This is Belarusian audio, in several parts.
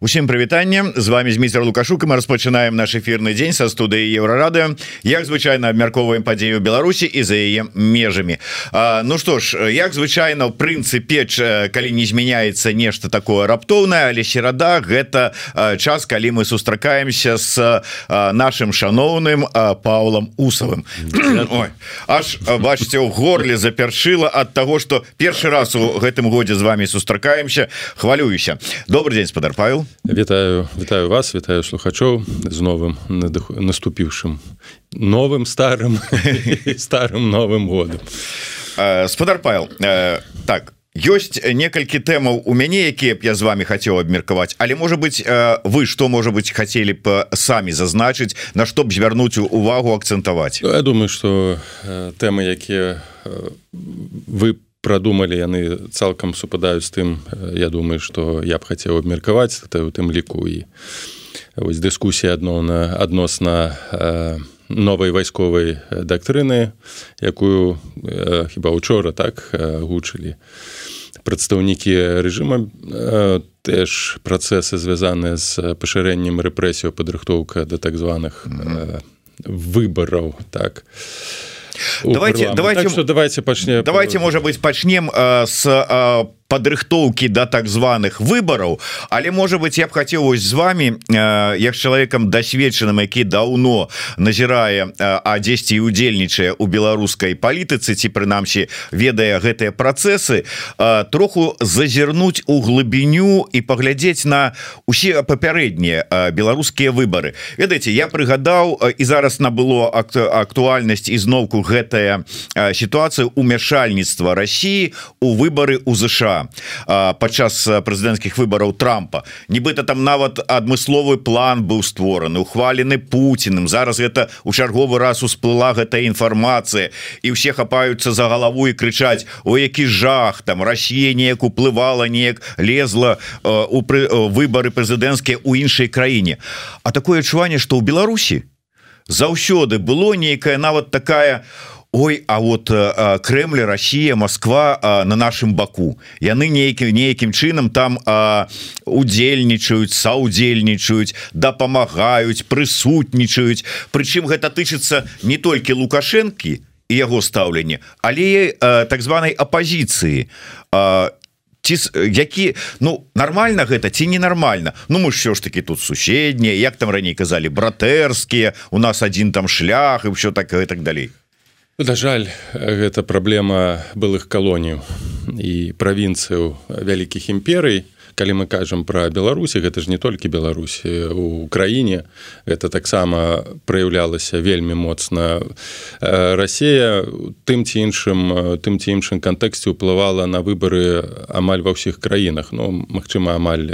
Усім прывітанне. З вами Зміцер Лукашук мы распачынаем наш эфірны дзень са студыі еўрарады. Як звычайна абмярковаем падзею Беларусі і за яе межамі. Ну што ж як звычайна в прынцыпе калі не змяняецца нешта такое раптоўнае але серада гэта час калі мы сустракаемся с нашим шаноўным Паулам усавым. Аж бачыце у горле запершыла ад того что першы раз у гэтым годзе з вами сустракаемся. Хвалююся. Добрый день спадар Павел Вітаю вітаю вас вітаю слухачоў з новым наступіўшым новым старым старым новым годам. Спадар Павел так ёсць некалькі тэмаў у мяне якія б я з вами хацеў абмеркаваць але можа быть вы что можа быть хацелі б самі зазначыць на што б звярнуць увагу акцэнтаваць? Я думаю что тэмы якія вы по прадумалі яны цалкам супадаюць з тым я думаю что я б хацеў абмеркаваць у тым ліку і вось дыскусія адноўна адносна новай вайсковай дактрыны якую хіба учора так гучылі прадстаўнікі рэжыма теж працэсы звязаныя з пашырэннем рэпрэсію падрыхтоўка да так званых -hmm. выбараў так давайте давайте так, давайте пачнем давайте можа быть пачнем э, с э, падрыхтоўкі да так званых выбораў але можа быть я б хацеў вось з вами э, як чалавекам дасведчаным які даўно назірае а 10 і удзельнічае у беларускай палітыцы ці прынамсі ведае гэтыя працэсы троху зазірнуць у глыбіню і паглядзець на усе папярэднія беларускія выборы ведаеце я прыгадаў і зараз набыло актуальнасць ізноўку гэтая сітуацыя умяшальніцтва Росіі у выборы у ЗША падчас прэзідэнцкіх выбараў трампа. Нібыта там нават адмысловы план быў створаны ухвалены Пуціным зараз гэта у чарговы раз усплыла гэтая інфармацыя. І ўсе хапаюцца за галаву і крычаць о які жах там Росія неяк уплывала неяк лезла у выборы прэзідэнцкія у іншай краіне А такое адчуванне что ў Беларусі заўсёды было нейкая нават такая у Ой А вот э, Кремль Россия Москва э, на нашим баку яны нейкі нейкім чынам там э, удзельнічаюць саудзельнічаюць дапамагаюць прысутнічаюць Прычым гэта тычыцца не толькі лукашэнкі і яго стаўленне але э, так званай апозіцыі э, ці які ну нормально гэта ці ненармальна Ну мы що ж таки тут суседнія як там раней казалі братэрскія у нас один там шлях і все так і так далей На жаль, гэта праблема былых калоніяў і правінцыяў вялікіх імперый, калі мы кажам пра беларусі гэта ж не толькі беларусі у краіне это таксама праяўлялася вельмі моцна. Расія тым ці іншым тым ці іншым кантэксце ўплывала на выбары амаль ва ўсіх краінах. Ну магчыма амаль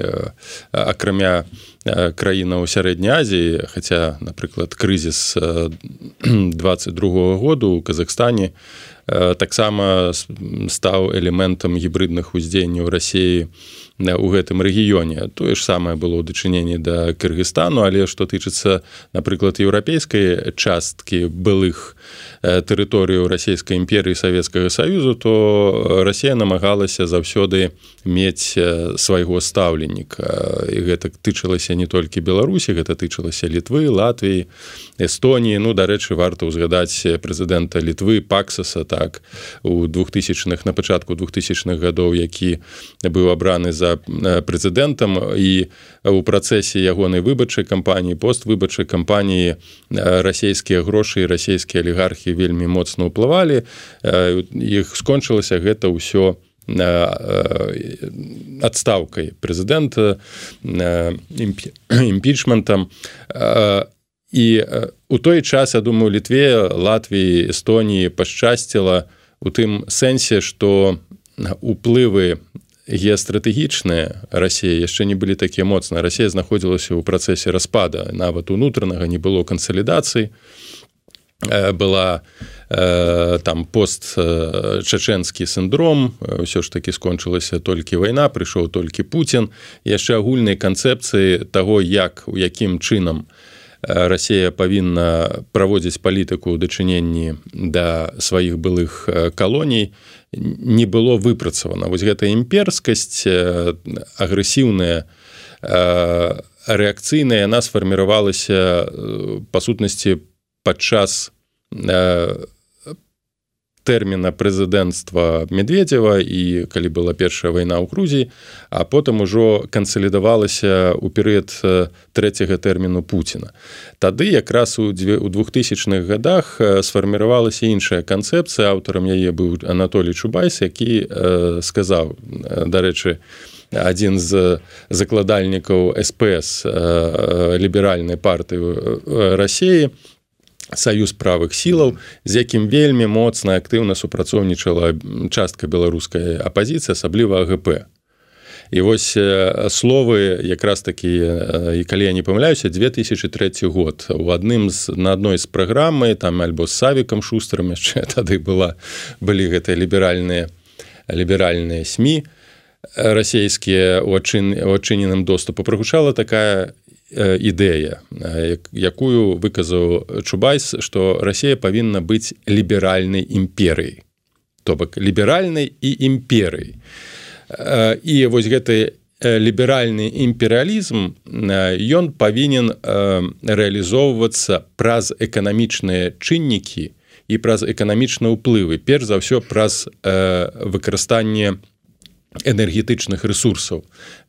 акрамя краіна ў сярэдняй Азіі хаця напрыклад крызіс 22 -го году у Казахстане таксама стаў элементам гібридных уздзеянняў рассіі у гэтым рэгіёне. Тое ж самае было ў дачыненні да Кыргызстану але што тычыцца напрыклад еўрапейскай часткі былых тэрыторыю расійскай імперыі савецкага саюзу то Расія намагалася заўсёды мець свайго стаўленніка. І гэта тычылася не толькі беларусі гэта тычылася літвы Латвіі Эстоніі. Ну дарэчы варта ўзгадаць прэзідэнта літвы паксаса так у двухтысячных на пачатку двухтысячных гадоў які быў абраны за прэзідэнтам. І у працэсе ягонай выбарчай кампаніі поствыбарчай кампаніі расійскія грошы расійскія алігархі вельмі моцна ўплывалі іх скончылася гэта ўсё адстаўкай прэзідэнта імпічментам. І у той час я думаю літве Латвіі Эстоніі пашчасціла у тым сэнсе што уплывы геастратэгічныя Росія яшчэ не былі такія моцныя. Росія знаходзілася ў працэсе распада нават унутранага не было кансалідацыі была там пост чачэнскі синдром. Ўсё ж таки скончылася толькі вайна прыйшоў толькі Путін яшчэ агульнай канцэпцыі того як у якім чынам Расія павінна праводзіць палітыку ў дачыненні да сваіх былых калоній не было выпрацавана. Вось гэта імперскасць агрэсіўная рэакцыйная яна сфарміравалася па сутнасці падчас тэрміна прэзідэнцтва медведзева і калі была першая вайна ў Грузіі а потым ужо кансалідавалася ў перыяд трэцяга тэрміну Пуціна Тады якраз у у двухтысячных годах сфарміравалася іншая канцэпцыя аўтарам яе быў Анатолій Чубайс які сказаў дарэчы адзін з закладальнікаў спс ліберальнай партыі рассіі у саюз правых сілаў з якім вельмі моцна актыўна супрацоўнічала частка беларускай апазіцыі асабліва АГП і вось словы якраз такі і калі я не памыляюся 2003 год. У адным з на адной з праграмы там альбо з савікам шустрым яшчэ тады была былі гэтыя ліберальныя ліберальныя сМ расійскія у адчыненым доступу. Прагучала такая ідэя якую выказаў чубайс что Росія павінна быць ліберальнай імперыяй. То бок ліберальнай і імперыяй. І вось гэты ліберальны імперыялізм ён павінен рэалізоўвацца праз эканамічныя чыннікі і праз эканамічныя ўплывы перш за ўсё праз выкарыстанне энергетычных ресурсаў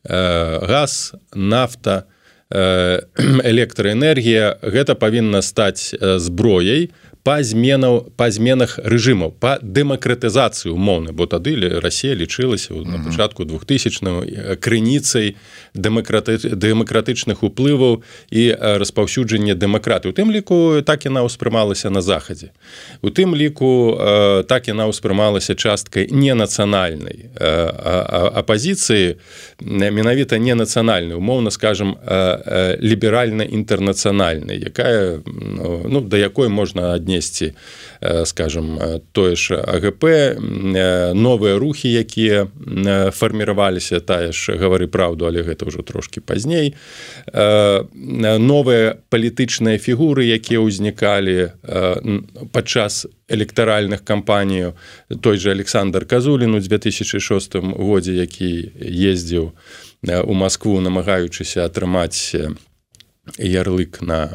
газ нафта электраэнергія гэта павінна стаць зброяй па зменаў па зменах рэжымаў па дэмакратызацыі умоўны бо тады Росія лічылася на пачатку двухтысячную крыніцай дэмакраты дэмакратычных уплываў і распаўсюджання дэмакраты у тым ліку так яна ўспрымалася на захадзе. У тым ліку так яна ўспрымалася часткай не нацыянальнай апозіцыі менавіта не нацыянальны умоўна скажем ліберальна інтэрнацыянальнай якая ну да якой можна адне аднесці скажем тое ж АГП новыя рухі якія фарміраваліся тая ж гавары праўду але гэта ўжо трошки пазней. Новыя палітычныя фігуры якія ўзнікалі падчас электаральных кампаній той же Александр казулін у 2006 годзе які ездзіў у Москву намагаючыся атрымаць ярлык на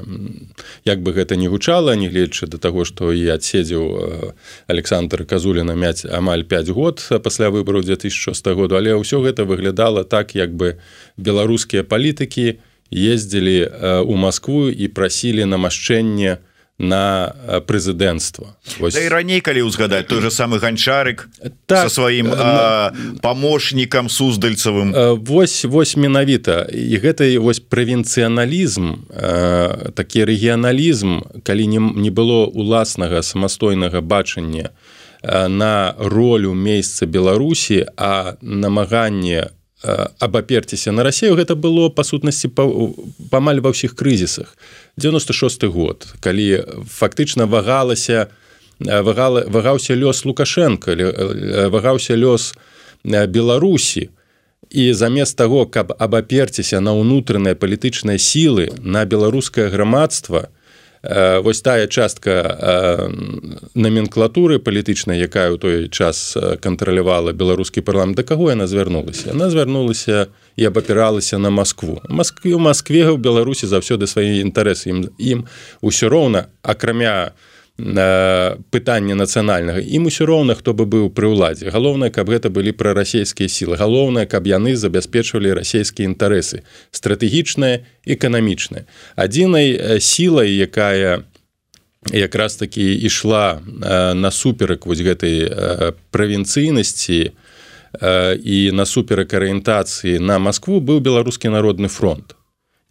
як бы гэта не гучала нягледзячы да таго што і адседзеў Александр казуліна мяць амаль 5 год пасля выбару 2006 году. Але ўсё гэта выглядала так як бы беларускія палітыкі ездзілі у Маскву і прасілі намашчэнне на на прэзідэнцтва да і раней калі ўзгадаць той же самы ганчарык так, сваім на... памочнікам суздальцавым восьось вось менавіта. І гэта вось правінцыяналізм такі рэгіяналізм калі не, не было уласнага самастойнага бачання на ролю месяца Беларусі а намаганне абаперціся на рассею гэта было па сутнасці памаль ва ўсіх крызісах 96 год калі фактычна вагалася вагала вагаўся лёс лукашенко вагаўся лёс беларусі. І замест таго каб абаперціся на ўнутраныя палітычныя сілы на беларускае грамадства то вось тая частка номенклатуры палітычнай якая ў той час кантралявала беларускі парламент. Да каго яна звярнулася? Она звярнулася і абапіралася на Маскву. Маскве у Маскве ў беларусі заўсёды свае інтарэсы. Ім ім усё роўна акрамя у пытання нацыянальнага. Ім усё роўна хто бы быў пры ўладзе. Галоўнае каб гэта былі прарасійскія сілы. Галоўнае каб яны забяспечвалі расійскія інтарэсы. Стратэгічныя эканамічныя адзінай сілай якая якраз таки ішла насуперак вось гэтай правінцыйнасці і насуперак арыентацыі на Маскву быў беларускі народны фронт.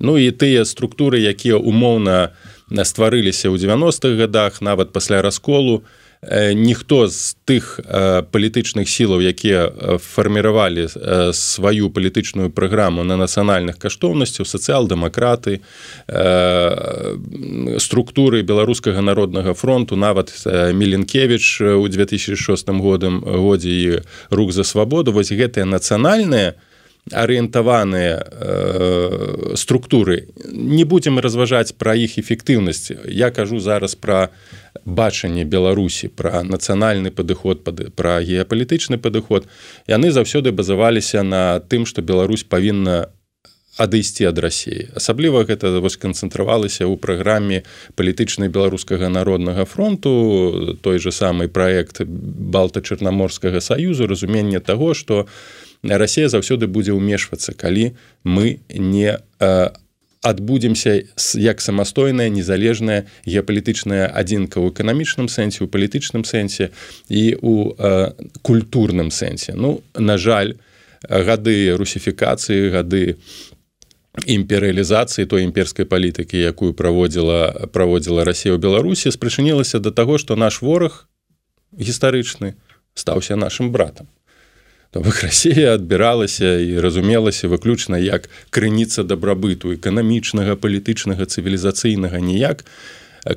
Ну і тыя структуры якія умоўна на стварыліся ў 90-х годах нават пасля расколу. Ніхто з тых палітычных сілаў якія фарміравалі сваю палітычную праграму на нацыянальных каштоўнасцяў сацыял-дэмакраты структуры беларускага народнага фронту нават меленкевич у 2006 годам годзе і рух за свабоду вось гэтыя нацыянальныя арыентаваныя э, структуры. Не будзем разважаць пра іх эфектыўнасць я кажу зараз пра бачанне беларусі пра нацыянальны падыход пра геапалітычны падыход яны заўсёды базаваліся на тым што Беларусь павінна адысці ад рассіі асабліва гэта вось канцэнтравалася ў праграме палітычнай беларускага народнага фронту той же самый проект балта-чарнаморскага саюзу разумення того что Расія заўсёды будзе ўмешвацца калі мы не адбудземся як самастойная незалежная геапалітычная адзінка ў эканамічным сэнсе у палітычным сэнсе і у культурным сэнсе ну на жаль гады русіфікацыі гады імперыялізацыі той імперскай палітыкі якую праводзіла праводзіла Росія ў Беларусі спрычынілася да таго што наш вораг гістарычны стаўся нашим братам то бок Росія адбіралася і разумелася выключна як крыніца дабрабыту эканамічнага палітычнага цывілізацыйнага ніяк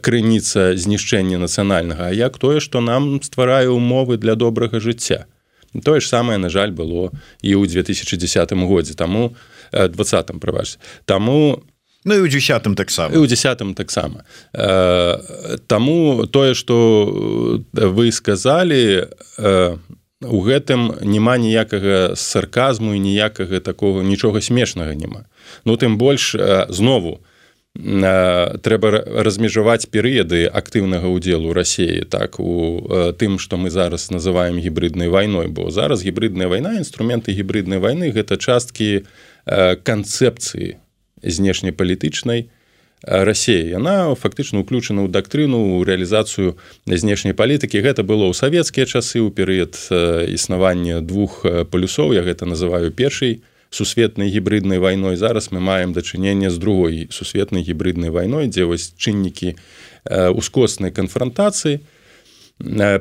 крыніца знішчэння нацыянальнага А як тое што нам стварае умовы для добрага жыцця. Тое ж самае на жаль было і ў 2010 годзе таму у двадцатым прыбач таму Ну і ў десятым таксама. У десятым таксама. Таму тое што вы сказалі у гэтым няма ніякага сарказму і ніякага такого нічога смешнага няма. Ну тым больш знову трэба размежаваць перыяды актыўнага ўдзелу рассеі так у тым што мы зараз называем гібриднай вайной бо зараз гібридная вайна інструменты гібриднай вайны гэта часткі канцэпцыі знешнепалітычнай рассеі яна фактычна уключана ў дактрыну рэалізацыю знешняй палітыкі. Гэта было ў савецкія часы ў перыяд існавання двух палюсоў. Я гэта называю першай сусветнай гібриднай вайной. Зараз мы маем дачыненне з другой сусветнай гібриднай вайной дзе вось чыннікі ускоснай канфронтацыі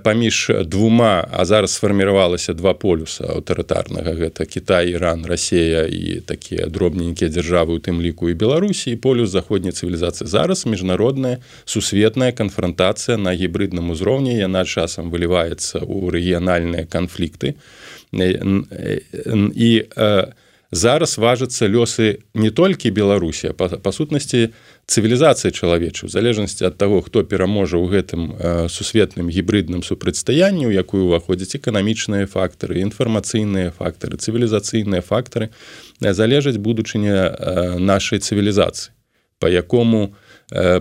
паміж двума а зараз сфарміравалася два полюса аўтарытарнага. Гэта Кітай Іран Расея і такія дробненькія дзяржавы у тым ліку і Беларусі. І полюс заходняй цывілізацыі. Зараз міжнародная сусветная канфронтацыя на гібридным узроўні. Яна часам выліваецца ў рэгіянальныя канфлікты. І зараз важацца лёсы не толькі Беларусі па, па сутнасці цывілізацыі чалавечу залежнасці ад таго хто пераможа ў гэтым сусветным гібридным супрацьстаянні у якую уваходзяць эканамічныя фактары інфармацыйныя фактары цывілізацыйныя фактары залежаць будучыня нашай цывілізацыі по якому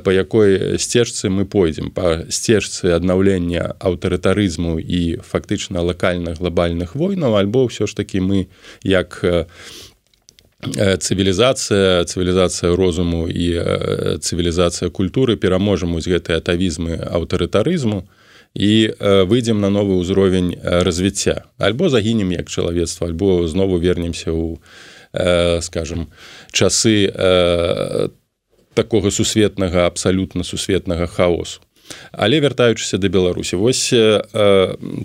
по якой сцежцы мы пойдзем по сцежцы аднаўлення аўтарытарызму і фактычна лакальных глобальных войнаў альбо ўсё ж таки мы як у цывілізацыя цывілізацыя розуму і цывілізацыя культуры пераможам з гэтай атавізмы аўтарытарызму і выйдзем на новы ўзровень развіцця альбо загінем як чалавецтва альбо знову вернемся ў скажем часы такога сусветнага абсалютна сусветнага хаосу але вяртаючыся да беларусі вось э,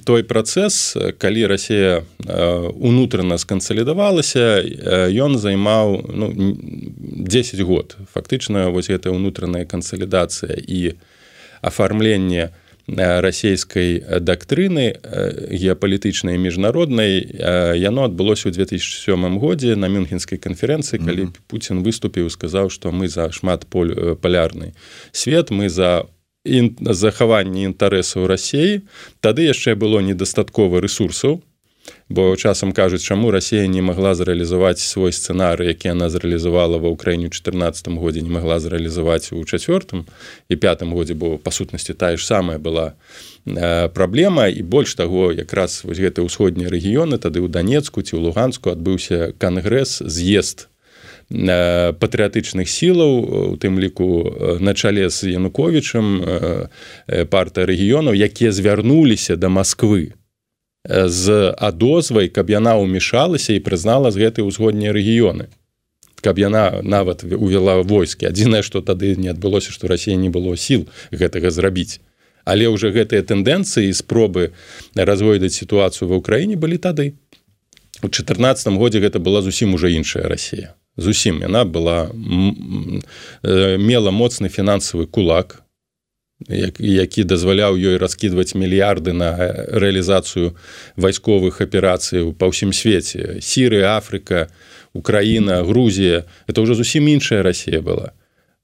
той працэс калі Росія э, унутрана скансалідавалася ён займаў ну, 10 год фактычна вось гэта ўнутраная кансалідацыя і афармленне расійскай дактрыны геапалітычнай міжнароднай яно адбылося ў 2007 годзе на мюнхенскай канферэнцыі калі mm -hmm. Пуін выступіў сказаў што мы за шмат поль палярны свет мы за захаванне інтарэсаў рассеі тады яшчэ было недастаткова ресурсаў бо часам кажуць чаму Росія не могла зрэалізаваць свой сцэнары які она зрэалізавала ва ўкраіне 14 годзе не могла зрэалізаваць у чацвёртым і пятым годзе бо па сутнасці тая ж самая была э, праблема. І больш таго якраз вось гэты ўсходнія рэгіёны тады ў данецку ці ў луганску адбыўся кангрэс з'езд Э, патрыятычных сілаў у тым ліку э, на чале з януковичам э, парта рэгіёнаў якія звярнуліся да Масквы з адозвай каб яна ўмешалася і прызнала з гэтай узгоднія рэгіёны. Каб яна нават увяла войскі. Адзінае што тады не адбылося што Росія не было сіл гэтага зрабіць. Але ўжо гэтыя тэндэнцыі спробы развойдаць сітуацыю ва ўкраіне былі тады. У 14 годзе гэта была зусім уже іншая Росія зусім яна была мела моцны фінансавы кулак які дазваляў ёй раскідваць мільярды на рэалізацыю вайсковых аперацый па ўсім свеце. Сіры Афрыка Украіна Грузія. Это ўжо зусім іншая Росія была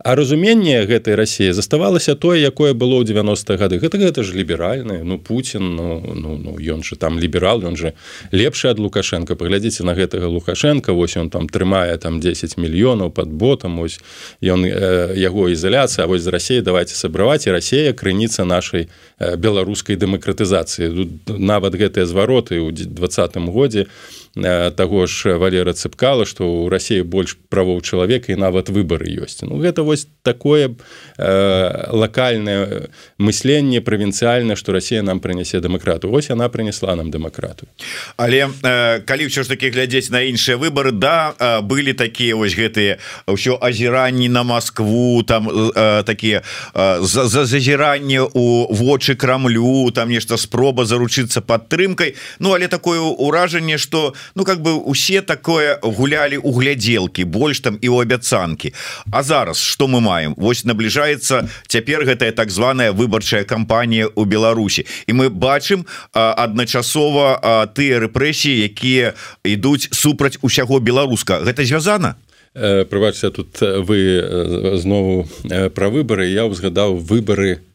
А разуменне гэтай рассіі заставалася тое якое было ў 90 гады. Гэта гэта ж ліберальны ну Путін ну, ну, ну ён же там ліберал ён же лепшы ад лукашенко паглядзіце на гэтага лукашенко вось он там трымае там 10 мільёнаў под ботам. Ось ён э, яго ізаляцыя. Вось з рассеі давайте сабраваць. І Росія крыніца нашай э, беларускай дэмакратызацыі. Нават гэтыя звароты ў двадцатым годзе у таго ж валера цыпкала што ў рассіі больш правоў чалавека і нават выбары ёсць Ну гэта вось такое э, лакальнае мысленне правінцыяльна што Росія нам прынясе дэмакрату Вось яна прынесла нам дэмакрату але э, калі ўсё ж таки глядзець на іншыя выборы да э, былі такія вось гэтыя ўсё азіранні на Москву там э, такія э, за, за зазіранне у вочы крамлю там нешта спроба заручыцца падтрымкай. Ну але такое ўражанне что ну как бы усе такое гулялі у глядзелкі больш там і у абяцанкі. А зараз что мы маем? Вось набліжаецца цяпер гэтая так званая выбарчая кампанія у Беларусі. І мы бачым адначасова тыя рэпрэсіі якія ідуць супраць усяго беларуска. Гэта звязана? Э, прыбачце тут вы знову пра выбары. Я ўзгадаў выборы у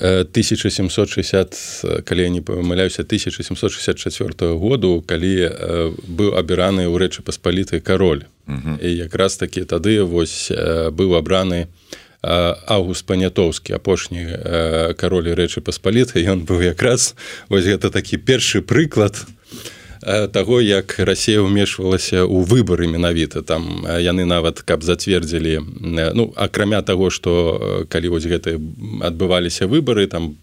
1760 калі я не памыляюся 1764 году калі быў абіраны ў рэчы паспалітай кароль і якраз такі тады вось быў абраны август панятоўскі апошні каролі рэчы паспалітай ён быў якраз вось гэта такі першы прыклад Э, таго як Росія ўмешвалася ў выбары менавіта. Там яны нават каб зацвердзілі ну акрамя таго што калі вось гэта адбываліся выбары там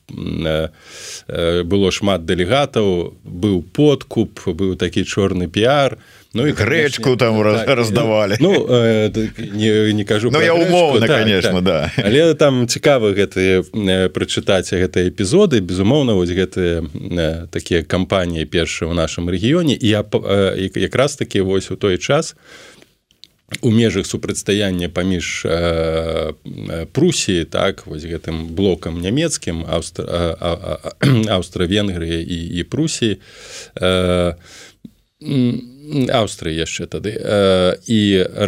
было шмат дэлегатаў быў подкуп быў такі чорны піар. то Ну і грэчку там так, раздавалі Ну э, не, не кажу Ну я умоўна так, конечно так. да. Але там цікава гэтыя э, прачытаць гэтыя эпізоды безумоўна вось гэтыя э, такія кампаніі першыя ў нашым рэгіёне. І я э, якраз такі вось у той час у межах супрацьстаяння паміж э, прусіі так вось гэтым блокам нямецкім аўстра-венгрыі і, і прусіі э, Аўстрыі яшчэ тады і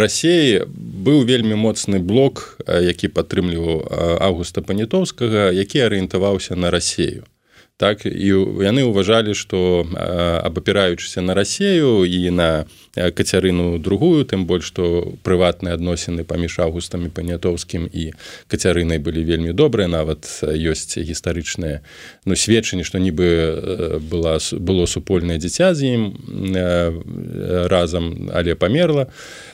рассеі быў вельмі моцны блок які падтрымліваў августа панітоўскага які арыентаваўся на рассею так і яны ўважалі што абапіраючыся на рассею і на кацярыну другую тым больш што прыватныя адносіны паміж августамі панятоўскім і кацярынай былі вельмі добрыя нават ёсць гістарычныя ну сведчанне што нібы была было супольнае дзіця з ім разам але памерла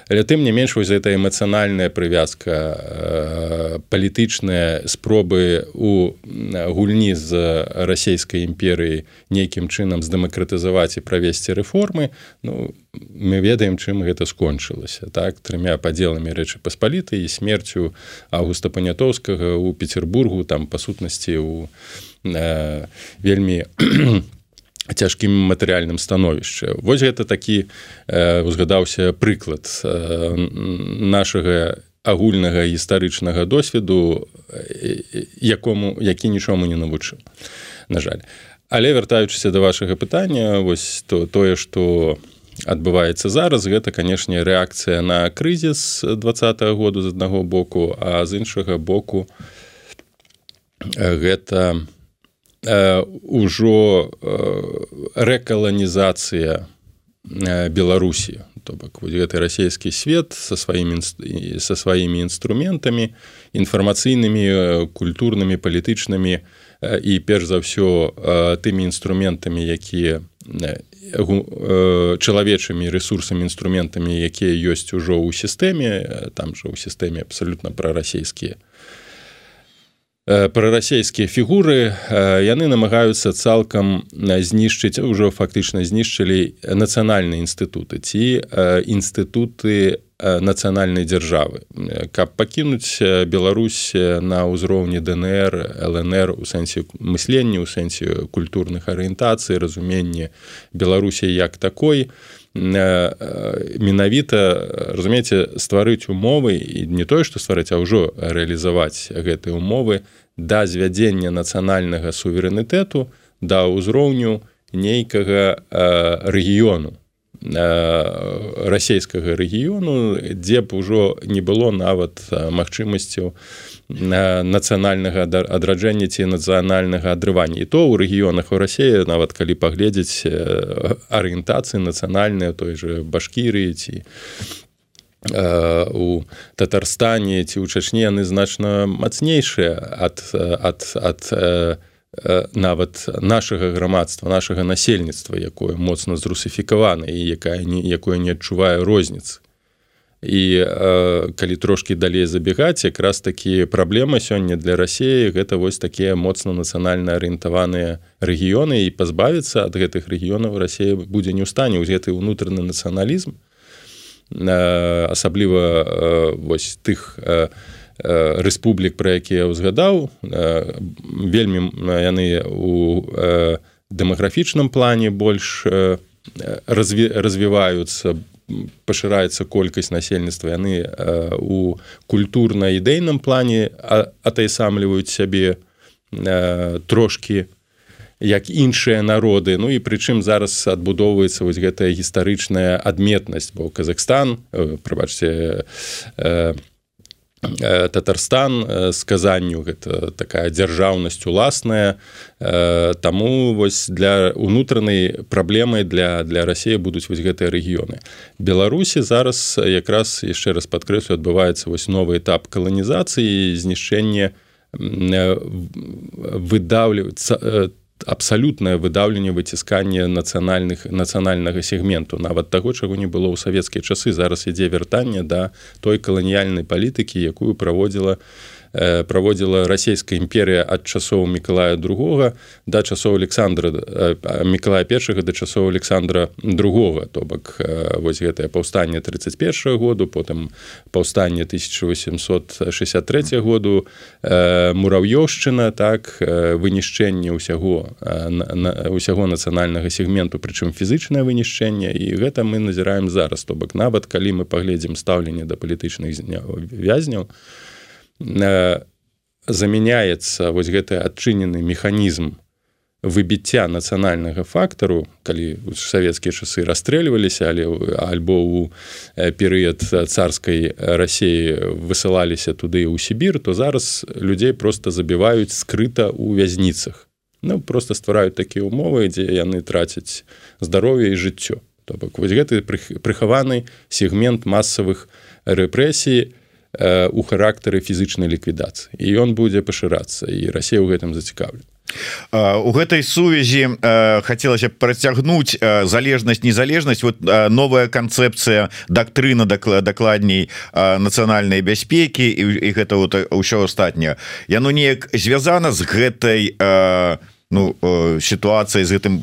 але тым не менш вось гэта эмацыянальная прывязка палітычныя спробы у гульні з рассей расійскай імперыі нейкім чынам здэмакратызаваць і правесці рэформы ну мы ведаем чым гэта скончылася так? Трымя падзеламі рэчы паспаліты і смерцю августа панятоўскага у петербургу там па сутнасці у э, вельмі цяжкім матэрыяльным становішчы. Вось гэта такі э, узгадаўся прыклад э, нашага агульнага гістарычнага досведу якому які нічому не навучыў на жаль. Але вяртаючыся до вашага пытання вось то тое что адбываецца зараз гэта канешне рэакцыя на крызіс два году з аднаго боку а з іншага боку гэта ўжо рэкаланізацыя беларусі. То бок гэты расійскі свет со сваімі со сваімі інструментамі інфармацыйнымі культурнымі палітычнымі і перш за ўсё тымі інструментамі якія чалавечымі ресурсамі інструментамі якія ёсць ужо ў сістэме там жа ў сістэме абсалютна прарасійскія прарасійскія фігуры яны намагаюцца цалкам знішчыць ужо фактычна знішчылі нацыянальныя інстытуты ці інстытуты нацыянальнай дзяржавы каб пакінуць Беларусь на ўзроўні ДНР лнр у сэнсе мыслення у сэнсе культурных арыентацый разуменне Беларусі як такой менавіта разумееце стварыць умовы і не тое што стварыць а ўжо рэалізаваць гэтыя умовы да звядзення нацыянальнага суверэнітэту да ўзроўню нейкага рэгіёну расійскага рэгіёну дзе б ужо не было нават магчымасцю нацыянальнага адраджэння ці нацыянальнага адрывання. І то ў рэгіёнах у рассеі нават калі паглядзець арыентацыі нацыянальныя той же башкірыі ці у татарстане ці ў чачні яны значна мацнейшыя ад ад ад нават нашага грамадства нашага насельніцтва якое моцна зрусіфікавана і якая не якое не адчувае розніцы. І э, калі трошки далей забегаць якраз такі праблема сёння для рассіі гэта вось такія моцна нацыянальна арыентаваныя рэгіёны. І пазбавіцца ад гэтых рэгіёнаў рассія будзе не ў стане ў гэты ўнутраны нацыяналізм. Э, асабліва э, вось тых э, э, рэспублік пра якія я ўзгадаў э, вельмі яны у э, дэмаграфічным плане больш э, разві, развіваюцца пашыраецца колькасць насельніцтва. Яны у культурна-ідэйным плане атайсамліваюць сябе трошки як іншыя народы. Ну і прычым зараз адбудоўваецца вось гэтая гістарычная адметнасць бо Казахстан прабачце Э, татарстан сказанню э, гэта такая дзяржаўнасць уласная э, таму вось для унутранай праблемай для для рассіі будуць вось гэтыя рэгіёны. Беларусі зараз якраз яшчэ раз падкрэслю адбываецца вось новы этап каланізацыі знішчэння выдаўліваецца там абсалютнае выдаўленне выціскання нацыянальных нацыянальнага сегменту. Нават таго чаго не было ў савецкія часы. Зараз ідзе вяртанне да той каланіяльнай палітыкі якую праводзіла Э, праводзіла расійская імперія ад часоў мікалая другога да часоў александра мікалая першага да часоў александра другога. То бок вось гэтае паўстанне 31 году потым паўстанне 1863 году мурав'ёўшчына так вынішчэнне ўсяго усяго нацыянальнага сегменту прычым фізычнае вынішчэнне. І гэта мы назіраем зараз. То бок нават калі мы паглядзім стаўленне да палітычных вязняў то замяняецца вось гэты адчынены механізм выбіцця нацыянальнага фактару калі савецкія часы расстрэльваліся але альбо у перыяд царскай рассеі высылаліся туды ў сібір то зараз людзей просто забіваюць скрыта ў вязніцах ну просто ствараюць такія умовы дзе яны трацяць здароўе і жыццё то бок вось гэты прыхаваны сегмент масавых рэпрэсій у характары фізычнай ліквідацыі. І ён будзе пашырацца і Росія ў гэтым зацікаўлена. У гэтай сувязі хацелася працягнуць залежнасць незалежнасць. Вот новая канцэпцыя дактрына дакладней нацыянальнай бяспекі і гэта вот ўсё астатняе. Яно неяк звязана з гэтай у ну сітуацыя з гэтым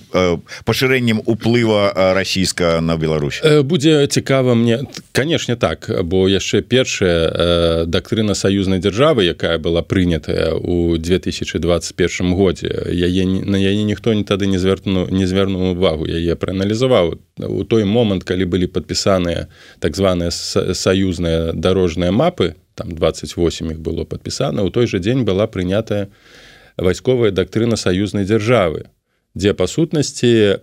пашырэннем уплыва расійска на Беларусь. Будзе цікава мне канешне так бо яшчэ першая дактрына саюзнай дзяржавы якая была прынятая у 2021 годзе яе на яе ніхто не тады не звярну не звярнуў увагу яе прааналізаваў. У той момант калі былі падпісаныя так званыя саюзныя дарожныя мапы там 28 іх было падпісана у той жа дзень была прынятая вайсковая дактрына саюзнай дзяржавы дзе па сутнасці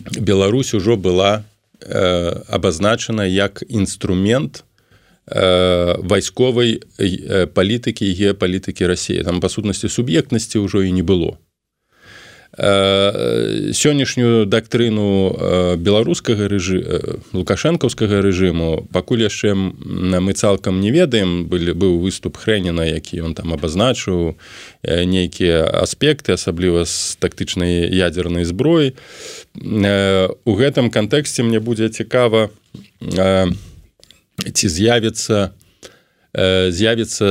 Беларусь ужо была э, абазначана як інструмент э, вайсковай э, палітыкі і геапалітыкі рассіі там па сутнасці суб'ектнасці ўжо і не было сённяшнюю дактрыну э, беларускага рэжы э, лукашэнкаўскага рэжыму пакуль яшчэ мы цалкам не ведаем былі быў выступ хрэніна які ён там абазначыў нейкія аспекты асабліва з тактычнай ядзернай зброі. У гэтым кантэксце мне будзе цікава ці з'явіцца з'явіцца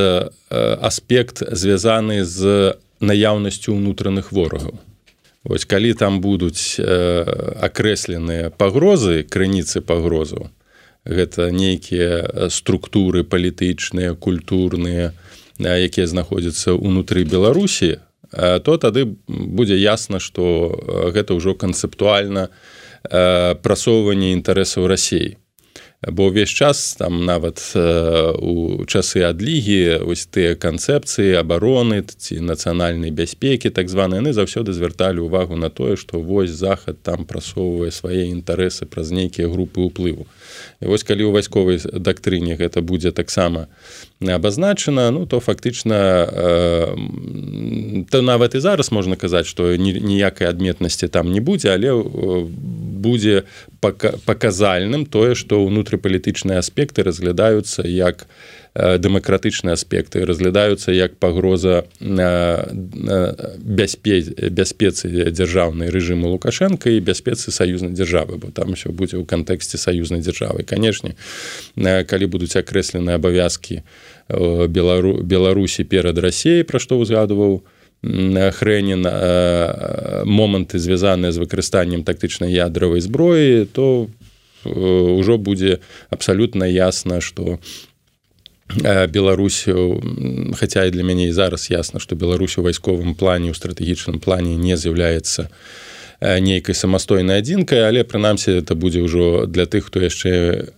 аспект звязаны з наяўнасцю ўнутраных ворагаў Вось калі там будуць э, акрэсленыя пагрозы крыніцы пагрозаў гэта нейкія структуры палітычныя культурныя якія знаходзяцца ўнутры беларусі то тады будзе ясна што гэта ўжо канцэптуальна прасоўванне інтарэсаў рассей бо ўвесь час там нават у часы адлігі вось тыя канцэпцыі абароны ці нацыянальнай бяспекі так званы яны заўсёды звярталі ўвагу на тое што вось захад там прасоўвае свае інтарэсы праз нейкія групы ўплыву. І вось калі ў вайсковай дактрыне гэта будзе таксама абазначана ну то фактычна э, то нават і зараз можна казаць што ніякай адметнасці там не будзе але будзе паказальным тое што ўнутрыпалітычныя аспекты разглядаюцца як дэмакратычныя аспекты разглядаюцца як пагроза бяспе бяспецы дзяржаўнай рэжыму лукашенко і бяспецы саюзнай дзяржавы бо там усё будзе ў кантэксце саюзнай дзяржавы канешне калі будуць акрэслены абавязкі белару беларусі перад рассеяй пра што узгадываў хрэнін моманты звязаныя з выкарыстаннем тактычнай ядравай зброі то ўжо будзе абсалютна ясна што Беларусь хаця і для мяне і зараз ясна што Беларусь у вайсковым плане у стратэгічным плане не з'яўляецца нейкай самастойнай адзінкай але прынамсі это будзе ўжо для тых хто яшчэ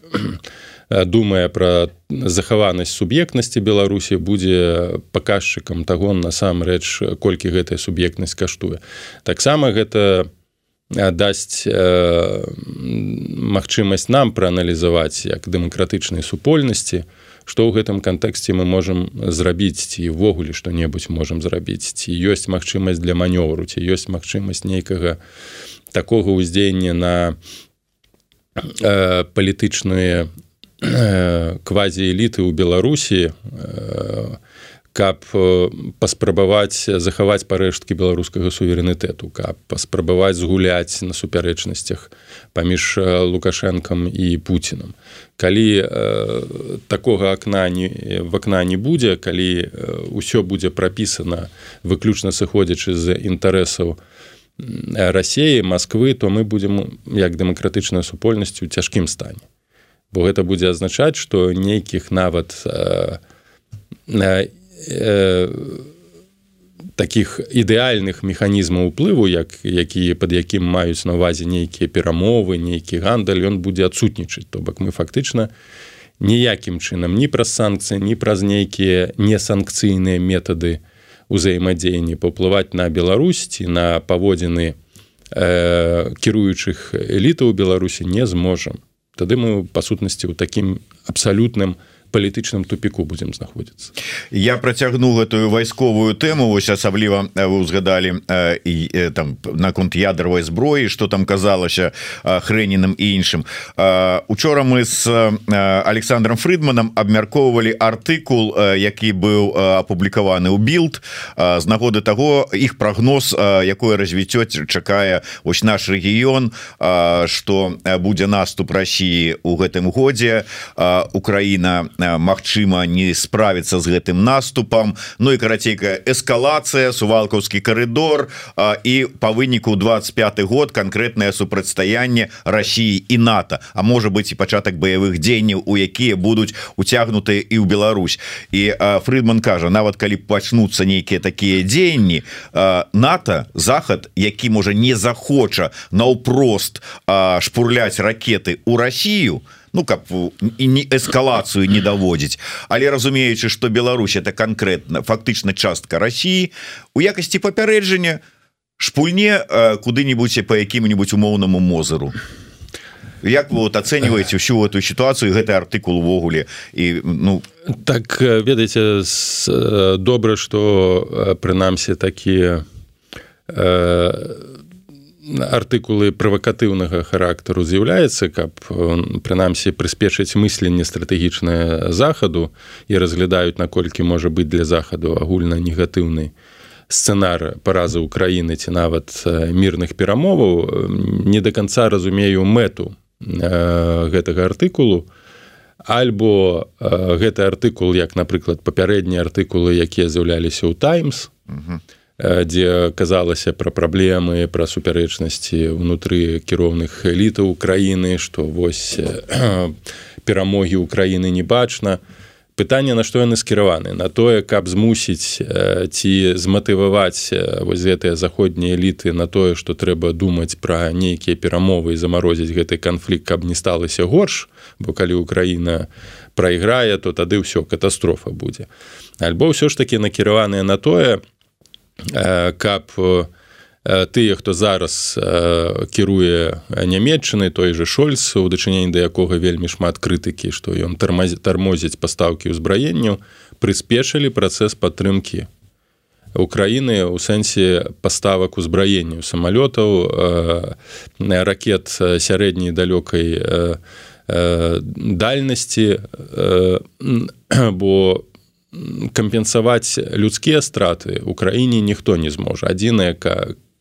думае пра захаванасць суб'ектнасці беларусі будзе паказчыкам таго насамрэч колькі гэтая суб'ектнасць каштуе. Таксама гэта дасць магчымасць нам прааналізаваць як дэмакратычнай супольнасці што ў гэтым кантэксце мы можам зрабіць ці ўвогуле што-небудзь можам зрабіць ці ёсць магчымасць для манёвру ці ёсць магчымасць нейкага такога ўздзеяння на э, палітычныя квазіэліты ў беларусі каб паспрабаваць захаваць парэшткі беларускага суверэнітэту каб паспрабаваць згуляць на супярэчнасцях паміж лукашэнкам і пуціам калі э, такога акна не в акна не будзе калі ўсё будзе прапісана выключна сыходзячы з інтарэсаў рассеі москвы то мы будзем як дэмакратычная супольнасць у цяжкім стане бо гэта будзе азначаць што нейкіх нават э, э, таких ідэальных механізмаў уплыву як якія под якім маюць на увазе нейкія перамовы нейкі гандаль ён будзе адсутнічаць. То бок мы фактычна ніякім чынам ні праз санкцыі ні праз нейкія несанкцыйныя метады узаемадзеяння паўплываць на беларусьці на паводзіны э, кіруючых элітаў беларусі не зможам тады мы па сутнасці ў такім абсалютным палітычным тупіку будзем знаходзіцца я працягну гэтую вайсковую тэму вось асабліва вы ўзгадалі і там наконт ядравай зброі что там казалася хрэненым і іншым учора мы с александром фридманом абмяркоўвалі артыкул які быў апублікаваны ў билд з нагоды того іх прогноз якое развіццё чакае ось наш рэгіён что будзе наступ Росіі у гэтым годзе. Украіна Мачыма не справіцца з гэтым наступам. Ну і карацейкая эскалацыя сувалкаўскі коридор і по выніку 25 год конкретное супрацьстаянне Росіі і НАТО. А можа быть і пачатак баявых дзеянняў у якія будуць уцягнутыя і ў Беларусь. І Фридман кажа нават калі пачнуцца нейкія такія дзеянні НАТО захад які можа не захоча наўпрост шпурляць ракеты у Россию то ну каб і не эскалацыю не даводзіць але разумеючы что Беларусь это конкретно фактычна частка России у якасці папярэджання шпульне куды-нибудь по якім-нибудь умоўнаму мозеру Як вы вот оцениваете всю эту ситуацию гэты артыкул увогуле? І ну так ведаеце добра что прынамсі такія э, артыкулы правакатыўнага характару з'яўляецца каб прынамсі прыспешыць мысленне стратэгічнае захаду і разглядаюць наколькі можа быць для захаду агульна негатыўны сцэнар паразы Украіны ці нават мірных перамоваў не до конца разумею мэту гэтага артыкулу. Альбо гэты артыкул як напрыклад папярэднія артыкулы якія з'яўляліся ў таймс то дзе казалася пра праблемы пра супярэчнасці ўнутры кіроўных элітаў краіны што вось перамогі ўкраіны не бачна. Пытанне на што яны скіраваны? На тое каб змусіць ці зматываваць вось гэтыя заходнія эліты на тое што трэба думаць пра нейкія перамовы і замарозіць гэты канфлікт каб не сталася горш. Бо калі Украіна прайграе то тады ўсё катастрофа будзе. Альбо ўсё ж таки накіраваныя на тое каб у тыя хто зараз кіруе нямметчаны той же шольц у дачыненні да якога вельмі шмат крытыкі што ён тармозіць пастаўкі ўзбраенню прыспешылі працэс падтрымкі Украіны у сэнсе паставак узбраенню самалётаў ракет сярэдняй далёкай дальнасці бо кампенсаваць людскія страты ў краіне ніхто не зможа адзінае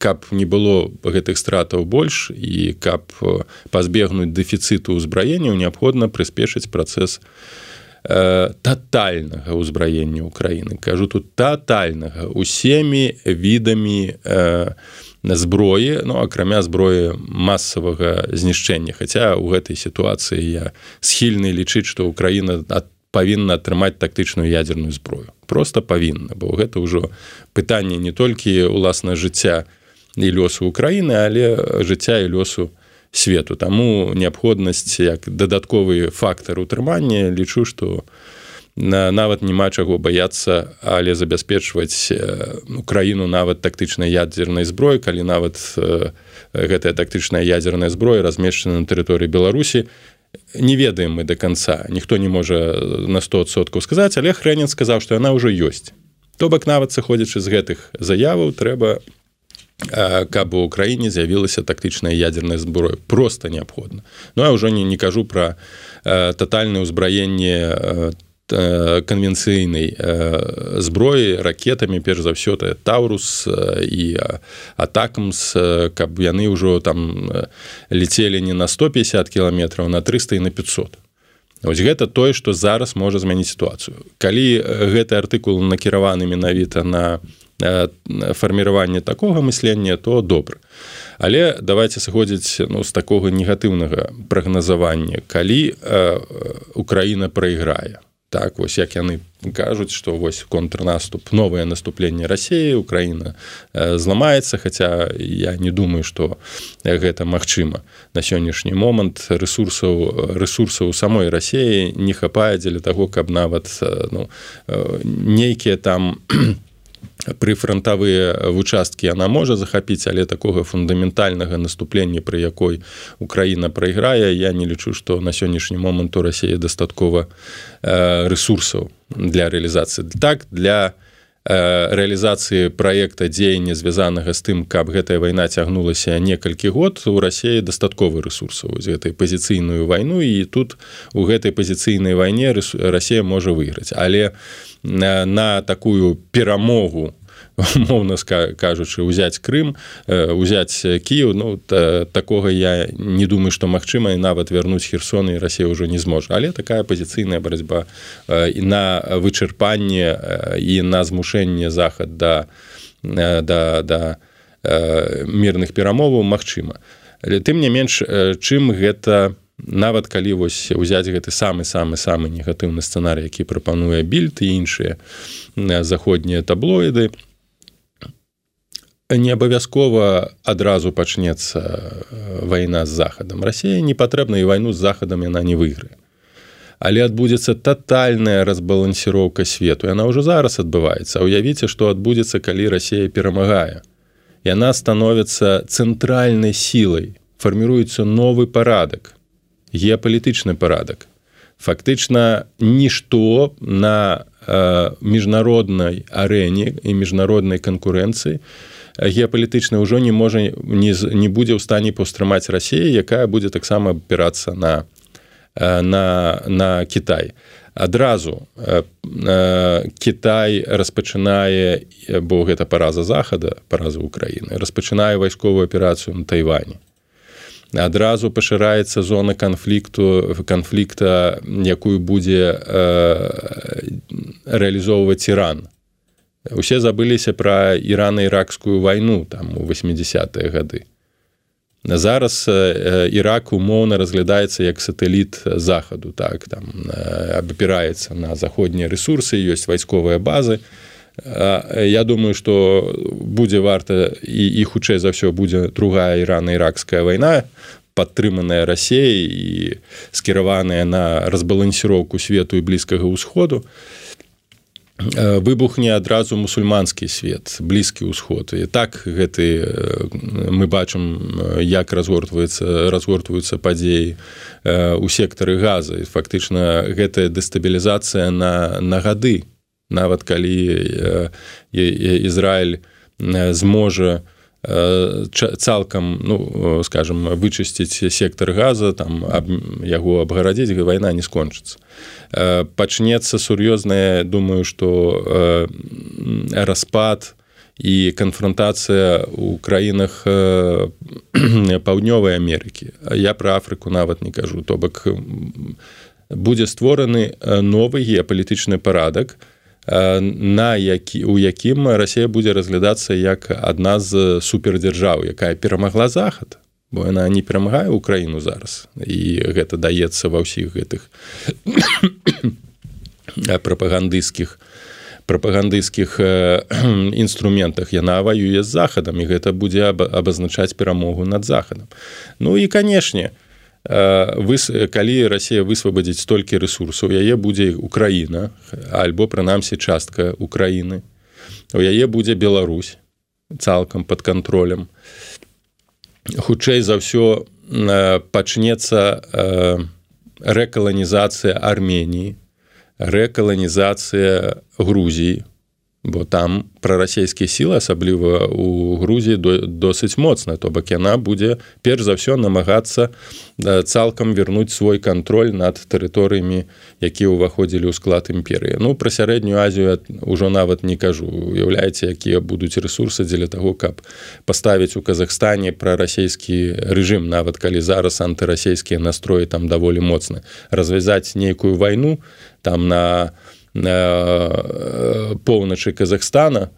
каб не было гэтых стратаў больш і каб э, пазбегнуць дэфіцыту ўзбраенняў неабходна прыспешыць працэс э, тотальнага ўзбраення ўкраіны кажу тут тотальнага усімі відамі э, зброі ну акрамя зброі масавага знішчэння. Хаця ў гэтай сітуацыі я схільны лічыць што ўкраіна ад павінна атрымаць тактычную ядерную зброю просто павінна бо гэта ўжо пытанне не толькі уласна жыцця і лёсу Украіны, але жыцця і лёсу свету. Таму неабходнасць як дадатковы фактар утрымання лічу, што нават няма чаго баяцца, але забяспечваць краіну нават тактычнай ядзернай зброі, калі нават гэтая тактычная ядзерная зброя размешчана на тэрыторыі Беларусі. Не ведаем мы до конца ніхто не можа на 100соткаў сказаць але хрэнін сказаў што яна ўжо ёсць то бок нават сыходзячы з гэтых заяваў трэба каб у краіне з'явілася тактычная ядерная зброя. Просто неабходна. Ну я ўжо не, не кажу про тотальное ўзбраенне канвенцыйнай зброі ракетамі перш за ўсё тая таурус і атакамс каб яны ўжо там летелі не на 150 кіламетраў на 300 і на 500 Вось гэта тое што зараз можа змяніць сітуацыю калі гэты артыкул накіраваны менавіта на Э, фарміраванне такога мыслення то добра але давайте сыходзіць ну з такога негатыўнага прагназавання. Калі э, Украіна прайграе так вось як яны кажуць што вось контрнаступ новае наступленне рассіі Украіна э, зламаецца хаця я не думаю што гэта магчыма на сённяшні момант ресурсаў ресурсаў самой рассіі не хапае дзеля таго каб нават э, ну, э, нейкія там не прыфронтавыя вучасткі яна можа захапіць але такога фундаментальнага наступлення пры якой Украіна прайграе я не лічу што на сённяшні момант у рассіі дастаткова э, ресурсаў для рэалізацыі. Так для э, рэалізацыі праекта дзеяння звязанага з тым каб гэтая вайна цягнулася некалькі год у рассіі дастатковы ресурсаў гэтай пазіцыйную вайну. І тут у гэтай пазіцыйнай вайне Расія можа выйграць. Але у на, на такую перамогу моўна кажучы узяць Крым узяць Кіў Ну та, такога я не думаю што магчыма і нават вярнуць херсон і Расія ўжо не зможа. Але такая пазіцыйная барацьба і на вычырпанне і на змушэнне захад да да, да мірных перамоваў магчыма. Але тым не менш чым гэта нават калі вось узяць гэты самы самы самы негатыўны сцэнарый які прапануе більд і іншыя заходнія таблоіды не абавязкова адразу пачнецца вайна з захадам. Расія не патрэбна і вайну з захадам яна не выйграе. Але адбудзецца тотальная разбалансіроўка свету яна ўжо зараз адбываецца. Уявіце што адбудзецца калі Расія перамагае. Яна становіцца цэнтральнай сілай фарміруецца новы парадак геапалітычны парадак. Фактычна нішто на э, міжнароднай арэне і міжнароднай канкурэнцыі геапалітычна ўжо не можа не, не будзе ў стане паўстрымаць рассіі якая будзе таксама апірацца на э, на на Кітай адразу э, э, Кітай распачынае бо гэта параза захада параза Украіны распачынае вайсковую аперацыю на тайване. Адразу пашыраецца зона канфлікту канфлікта якую будзе э, рэалізоўваць іран усе забыліся пра ірана-іракскую вайну там у 80-е гады. Зараз Ірак умоўна разглядаецца як сатэліт захаду так там абапіраецца на заходнія ресурсы ёсць вайсковыя базы. Я думаю что будзе варта і, і хутчэй за ўсё будзе другая ірана-іракская вайна падтрыманая рассеяй і скіраваная на разбалансіроўку свету і блізкага ўсходу выбухне адразу мусульманскі свет блізкі ўсход. І так гэты мы бачым як разгортваецца разгортваюцца падзеі у сектары газа. І фактычна гэтая дэстабілізацыя на на гады. Нават калі Ізраиль зможа цалкам ну скажем вычысціць сектор газа там аб, яго абгарадзіць вайна не скончыцца пачнецца сур'ёзная думаю что распад і канфронтацыя у краінах паўднёвай Амерыкі я про Афрыку нават не кажу. То бок будзе створаны новы геапалітычны парадак на які у якім Росія будзе разглядацца як адна з супердзяржаў якая перамагла захад. Бо яна не перамагае Украіну зараз і гэта даецца ва ўсіх гэтых прапагандысцкіх прапагандысцкіх інструментах. Яна ваюе з захадам і гэта будзе абазначаць перамогу над захадам. Ну і канешне вы калі Росія высвабадзіць столькі ресурсаў яе будзе Украіна альбо прынамсі частка Украіны. У яе будзе Беларусь цалкам под контролем хутчэй за ўсё пачнецца рэкаланізацыя Арменії рэкаланізацыя Грузіі бо там прарасійскія сілы асабліва у Грузіі досыць моцна то бок яна будзе перш за ўсё намагацца цалкам вернуць свой кантроль над тэрыторыямі якія ўваходзілі ў склад імперыі Ну пра сярэднюю азію ўжо нават не кажу. Уяўляеце якія будуць ресурсы дзеля таго каб паставіць у Казахстане пра расійскі рэжым нават калі зараз антырасійскія настроі там даволі моцны развязаць нейкую вайну там на поўначы Казахстана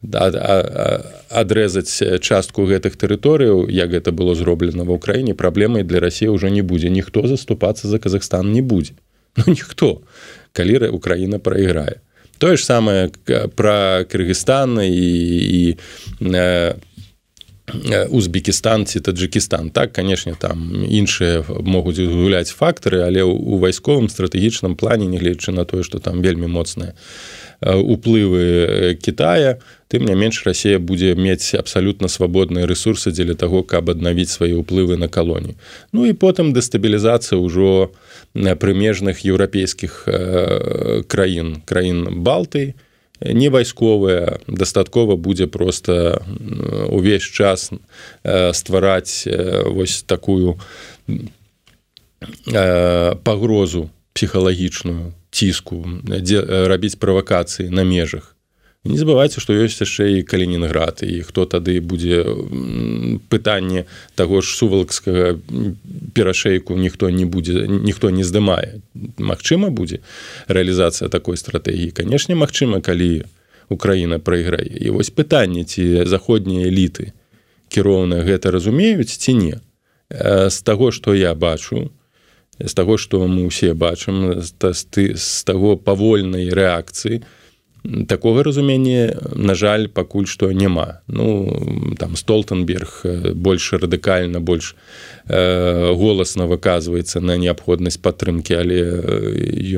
адрэзаць частку гэтых тэрыторыяў як гэта было зроблена ва ўкраіне праблемай для рассіі ўжо не будзе. Ніхто заступацца за Казахстан не будзе. Ну, ніхто калі Украіна прайграе. Тое ж самае пра Кыргызстан і, і Узбекістан ці Таджикістан так канешне там іншыя могуць гуляць фактары але у вайсковым стратэгічным плане нягледзячы на тое што там вельмі моцныя уплывы Китая тым не менш Росія будзе мець абсалютна свабодныя ресурсы дзеля таго каб аднавіць свае ўплывы на калоні. Ну і потым дэстабілізацыя ўжо прымежных еўрапейскіх краін краін Балтыі не вайсковая дастаткова будзе просто увесь час ствараць вось такую пагрозу псіхалагічную ціску дзе рабіць правакацыі на межах не забывайце што ёсць яшчэ і калінінград і хто тады будзе пытанне таго ж сувалкскага перашейку ніхто не будзе ніхто не здымае. Мачыма будзе рэалізацыя такой стратэгіі? Канешне Мачыма калі Украіна прайграе. І вось пытанне ці заходнія эліты кіроўна гэта разумеюць ці не. З таго што я бачу з таго што мы ўсе бачым з таго павольнай рэакцыі то такога разумення на жаль пакуль што няма ну там столтенберг больш радыкальна больш э, голасна выказваецца на неабходнасць падтрымкі але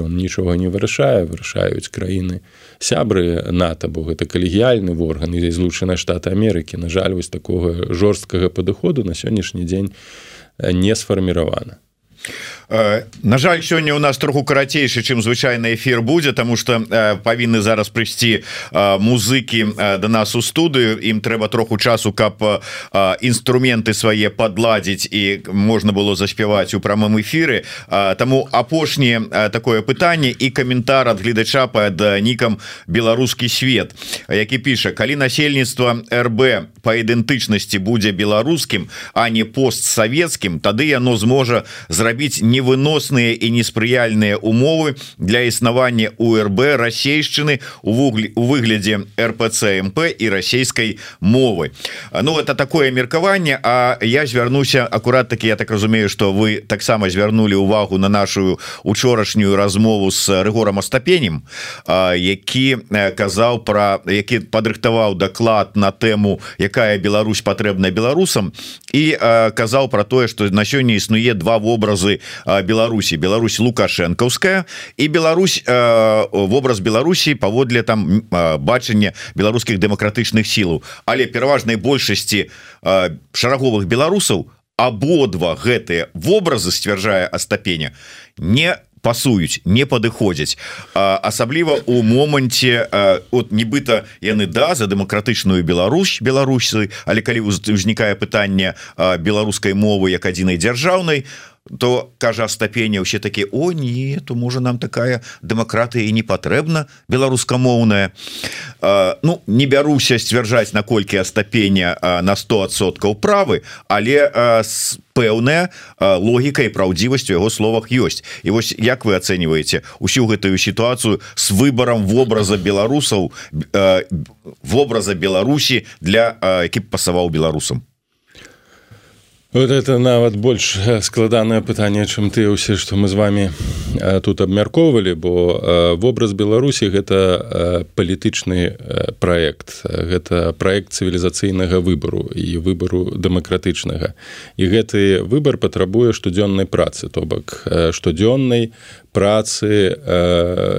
ён нічога не вырашае. Вырашаюць краіны сябры нато бо гэта калегіяльны орган і злучаныя штаты Амерыкі. На жаль вось такога жорсткага падыходу на сённяшні дзень не сфарміравана. Э, на жаль сёння у нас троху карацейшы чым звычайны эфир будзе тому что э, павінны зараз прыйсці э, музыкі до нас у студыю. Ім трэба троху часу каб інструменты свае подладзіць і можна было заспяваць у прамым эфиры тому апошняе такое пытанне і каментар ад гледача под нікам беларускі свет які піша калі насельніцтва рб по ідэнтычнасці будзе беларускім а не постсавецкім тады яно зможа зрабіць не невыносныя і неспрыяльныя умовы для існавання УРБ расейшчыны у вугле у выглядзе РПЦМП і расійскай мовы. Ну это такое меркаванне А я звярнуся акурат таки я так разумею что вы таксама звярнули увагу на нашу учорашнюю размову с рэгором остапенем які казаў про які падрыхтаваў даклад на тэму якая Беларусь патрэбная беларусам і казаў про тое что на сёння існуе два вобразы Беларусі Беларусь лукашэнкаўская і Беларусь вобраз Беларусі паводле там бачання беларускіх дэмакратычных сілаў. Але пераважнай большасці шараговых беларусаў абодва гэтыя вобразы сцвярджае астапеня не пасуюць не падыходзяць. Асабліва у моманце от нібыта яны да за дэмакратычную Беларусь беларусы але калі узнікае пытанне беларускай мовы як адзінай дзяржаўнай то кажа стапеня ўсе такі О не то можа нам такая дэмакратыя і не патрэбна беларускамоўная Ну не бяруся сцвярджаць наколькі астапеня на 100соткаў правы але с пэўная логіка і праўдзівасцю яго словах ёсць. І вось як вы ацэньваеце усю гэтую сітуацыю с выбором вобраза беларусаў вобраза Беларусі для які пасаваў беларусам Вот это нават больш складанае пытанне чым ты ўсе што мы з вами тут абмяркоўвалі бо вобраз беларусі гэта палітычны проект гэта проект цывілізацыйнага выбару і выбару дэмакратычнага. І гэты выбар патрабуе штодзённай працы то бок штодзённай працы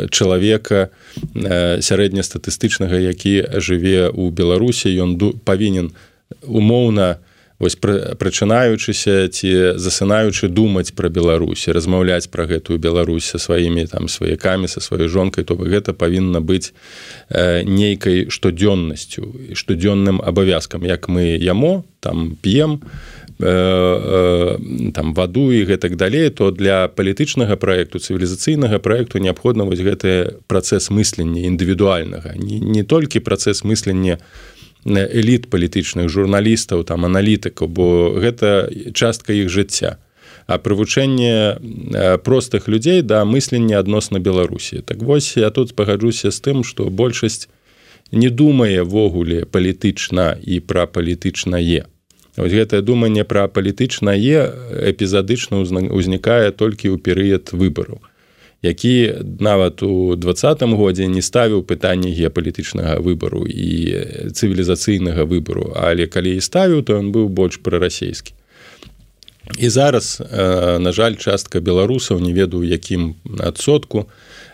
чалавека сярэднестатыстычнага які жыве ў беларусі. Ён павінен умоўна у вось прачынаючыся ці засынаючы думаць пра Беларусь размаўляць пра гэтую Беларусь са сваімі там сваякамі са сваёй жонкай то гэта павінна быць э, нейкай штодзённасцю штодзённым абавязкам. Як мы яму там п'ем э, э, там ваду і гэтак далей то для палітычнага проекту цывілізацыйнага проекту неабходна вось гэты працэс мыслення індывідуальнага. Не, не толькі працэс мыслення у эліт палітычных журналістаў там аналітыкаў бо гэта частка іх жыцця. А прывучэнне простых людзей да мыслення адносна беларусі. Так вось я тут пагаджуся з тым што большасць не думае ввогуле палітычна і пра палітычнае. Гэтае думанне пра палітычнае эпізадычна ўзнікае толькі ў перыяд выбараў які нават у двадцатым годзе не ставіў пытанне геапалітычнага выбару і цывілізацыйнага выбару. Але калі і ставіў то ён быў больш прарасійскі і зараз на жаль частка беларусаў не ведаю якім адсотку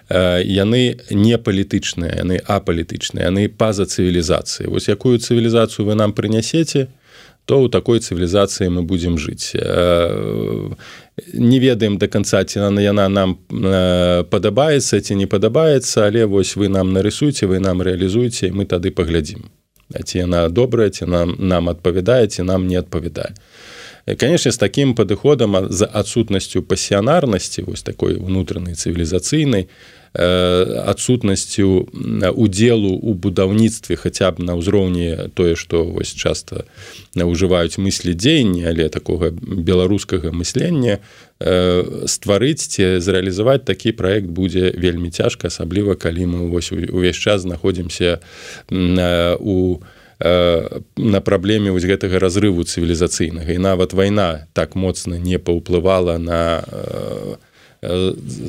яны не палітычныя яны апалітычныя яны па-за цывілізацыі. Вось якую цывілізацыю вы нам прынясеце то ў такой цывілізацыі мы будзем жыць не ведаем до конца ці на яна нам э, падабаецца ці не падабаецца але вось вы нам нарысуйце вы нам реалізуеце мы тады паглядзім ці яна добрая ці нам нам адпавядаеце нам не адпавядае конечно з таким падыходам за адсутнасцю пасіянарнасці вось такой унутранай цывілізацыйнай адсутнасцю удзелу у будаўніцтве хаця б на ўзроўні тое што вось часта ўжываюць мыслі дзеяння але такога беларускага мыслення стварыць ці зрэалізаваць такі праект будзе вельмі цяжка асабліва калі мы вось увесь час знаходзімся у на праблеме вось гэтага разрыву цывілізацыйнага. І нават вайна так моцна не паўплывала на на Э,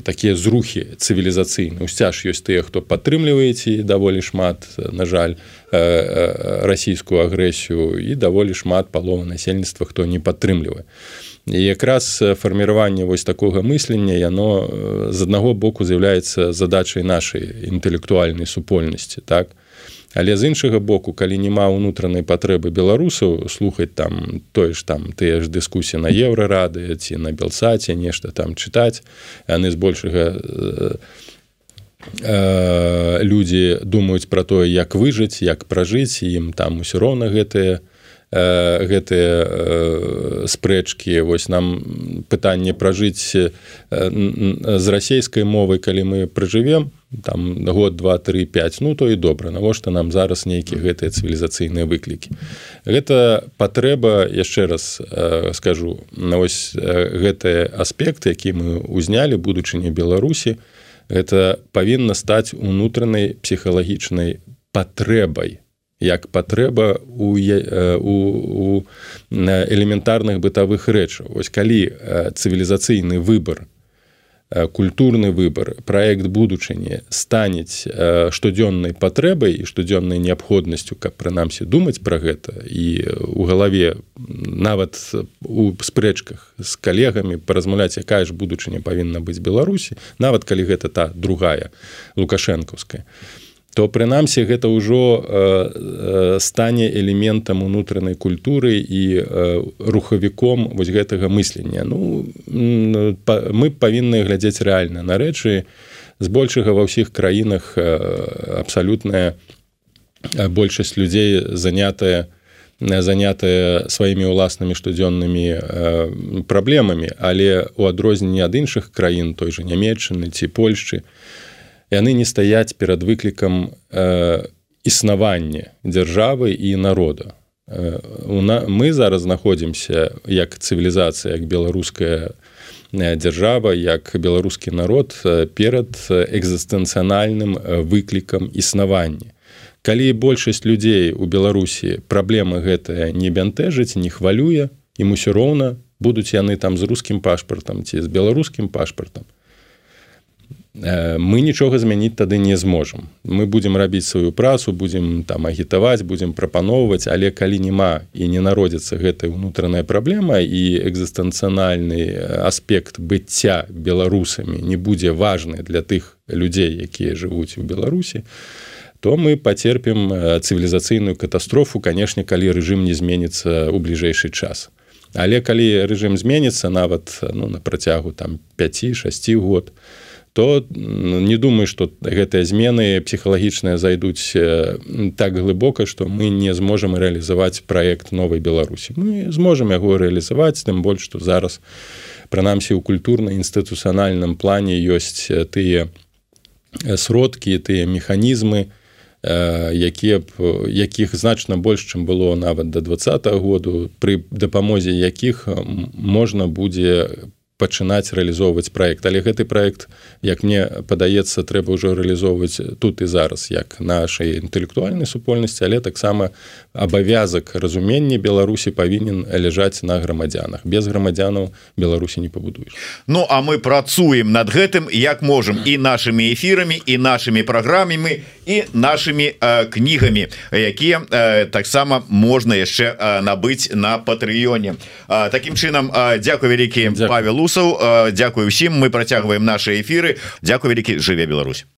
такія зрухі цывілізацыйны сцяж ёсць тыя хто падтрымліваеце даволі шмат на жаль э, э, расійскую агрэсію і даволі шмат палова насельніцтва хто не падтрымлівае і якраз фарміраванне вось такога мыслення яно з аднаго боку з'яўляецца задачай нашай інтэлектуальнай супольнасці так Але з іншага боку, калі няма ўнутранай патрэбы беларусаў слухаць там тое ж там тыя ж дыскусіі на еўрарады ці на белсаце нешта там чытаць, яны збольшага э, э, людзі думаюць пра тое, як выжыць, як пражыць ім там усё роўна гэтыя э, гэтыя э, спрэчкі. Вось нам пытанне пражыць э, з расійскай мовай, калі мы прыжывем, там год два три 5 ну то і добра навошта нам зараз нейкія гэтыя цывілізацыйныя выклікі? Гэта патрэба яшчэ раз э, скажу на вось э, гэтыя аспекты які мы узнялі будучыні беларусі это павінна стаць унутранай псіхалагічнай патрэбай. Як патрэба у, у, у элементарных бытавых рэчаў. Ось калі цывілізацыйны выбор у культурны выбор проект будучыні станець э, штодзённай патрэбай і штодзённай неабходнасцю каб прынамсі думаць пра гэта і у галаве нават у спрэчках з калегамі паразмаўляць якая ж будучыня павінна быць беларусі нават калі гэта та другая лукашэнкаўская. то то прынамсі гэта ўжо э, э, стане элементам унутранай культуры і э, рухавіком вось гэтага мыслення. Ну мы павінны глядзець рэальна на рэчы. Збольшага ва ўсіх краінах абсалютная большасць людзей занятая занятыя сваімі ўласнымі штодзённымі праблемамі. Але у адрозненне ад іншых краін той же нямецчыны ці польшчы то яны не стаяць перад выклікам э, існавання дзяржавы і народа. Э, мы зараз знаходзімся як цывілізацыя як беларуская э, дзяржава як беларускі народ э, перад экзістэнцыянальным э, выклікам існавання. Калі большасць людзей у беларусі праблема гэтая не бянтэжыць не хвалюе ім усё роўна будуць яны там з рускім пашпартам ці з беларускім пашпартам мы нічога змяніць тады не зможам. Мы будемм рабіць сваю працу будемм там агітаваць будемм прапаноўваць але калі няма і не народзіцца гэтая ўнутраная праблема і экзістэнцыянальны аспект быцця беларусамі не будзе важны для тых людзей якія жывуць у беларусі то мы пацерпім цывілізацыйную катастрофу канешне калі рэжым не зменіцца ў бліжэйшы час. Але калі рэжым зменіцца нават ну на працягу там 5-6 год то то не думаю что гэтыя змены псіхалагічныя зайдуць так глыбока что мы не зможам реалізаваць проект новой беларусі. Мы зможам яго реалізаваць тым больш что зараз прынамсі у культурна-інстытуцыянальным плане ёсць тыя сродкі тыя механізмы якія якіх значна больш чым было нават до два -го году пры дапамозе якіх можна будзе по пачынаць рэалізоўваць проект але гэты проект як мне падаецца трэба ўжо рэалізоўваць тут і зараз як нашай інтэлектуальнай супольнасці але таксама абавязак разумення беларусі павінен ляжаць на грамадзянах. Без грамадзянаў беларусі не пабудуеш. Ну а мы працуем над гэтым як можем і нашими эфірамі і нашими праграмамі і нашими э, кнігамі якія э, таксама можна яшчэ э, набыць на патрыёне э, Такім чынам э, дзякую вялікі Павел Усаў Дзякую усім. Мы працягваем наши эфиры Дзякую вялікі жыве Беларусь